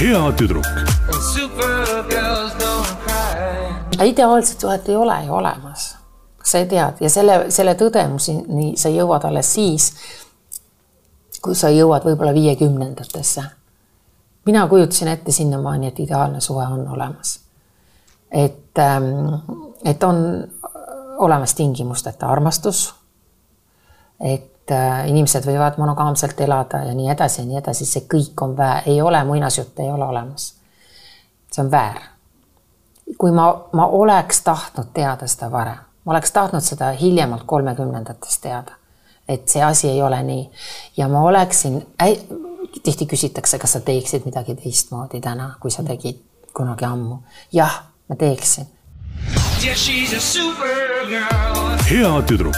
hea tüdruk And supergirls don't cry. aga ideaalset suhet ei ole ju olemas. sa tead ja selle, selle tõdemuseni sa jõuad alles siis, kui sa jõuad võib-olla viiekümnendatesse. mina kujutasin ette sinnamaani, et ideaalne suhe on olemas. et, et on olemas tingimusteta armastus. et äh, inimesed võivad monogaamselt elada ja nii edasi ja nii edasi, see kõik on väär, ei ole muinasjutte, ei ole olemas. see on väär kui ma, ma oleks tahtnud teada seda varem, ma oleks tahtnud seda hiljemalt kolmekümnendates teada, et see asi ei ole nii ja ma oleksin, tihti küsitakse, kas sa teeksid midagi teistmoodi täna, kui sa tegid kunagi ammu. jah, ma teeksin. Yeah, she's a supergirl. hea tüdruk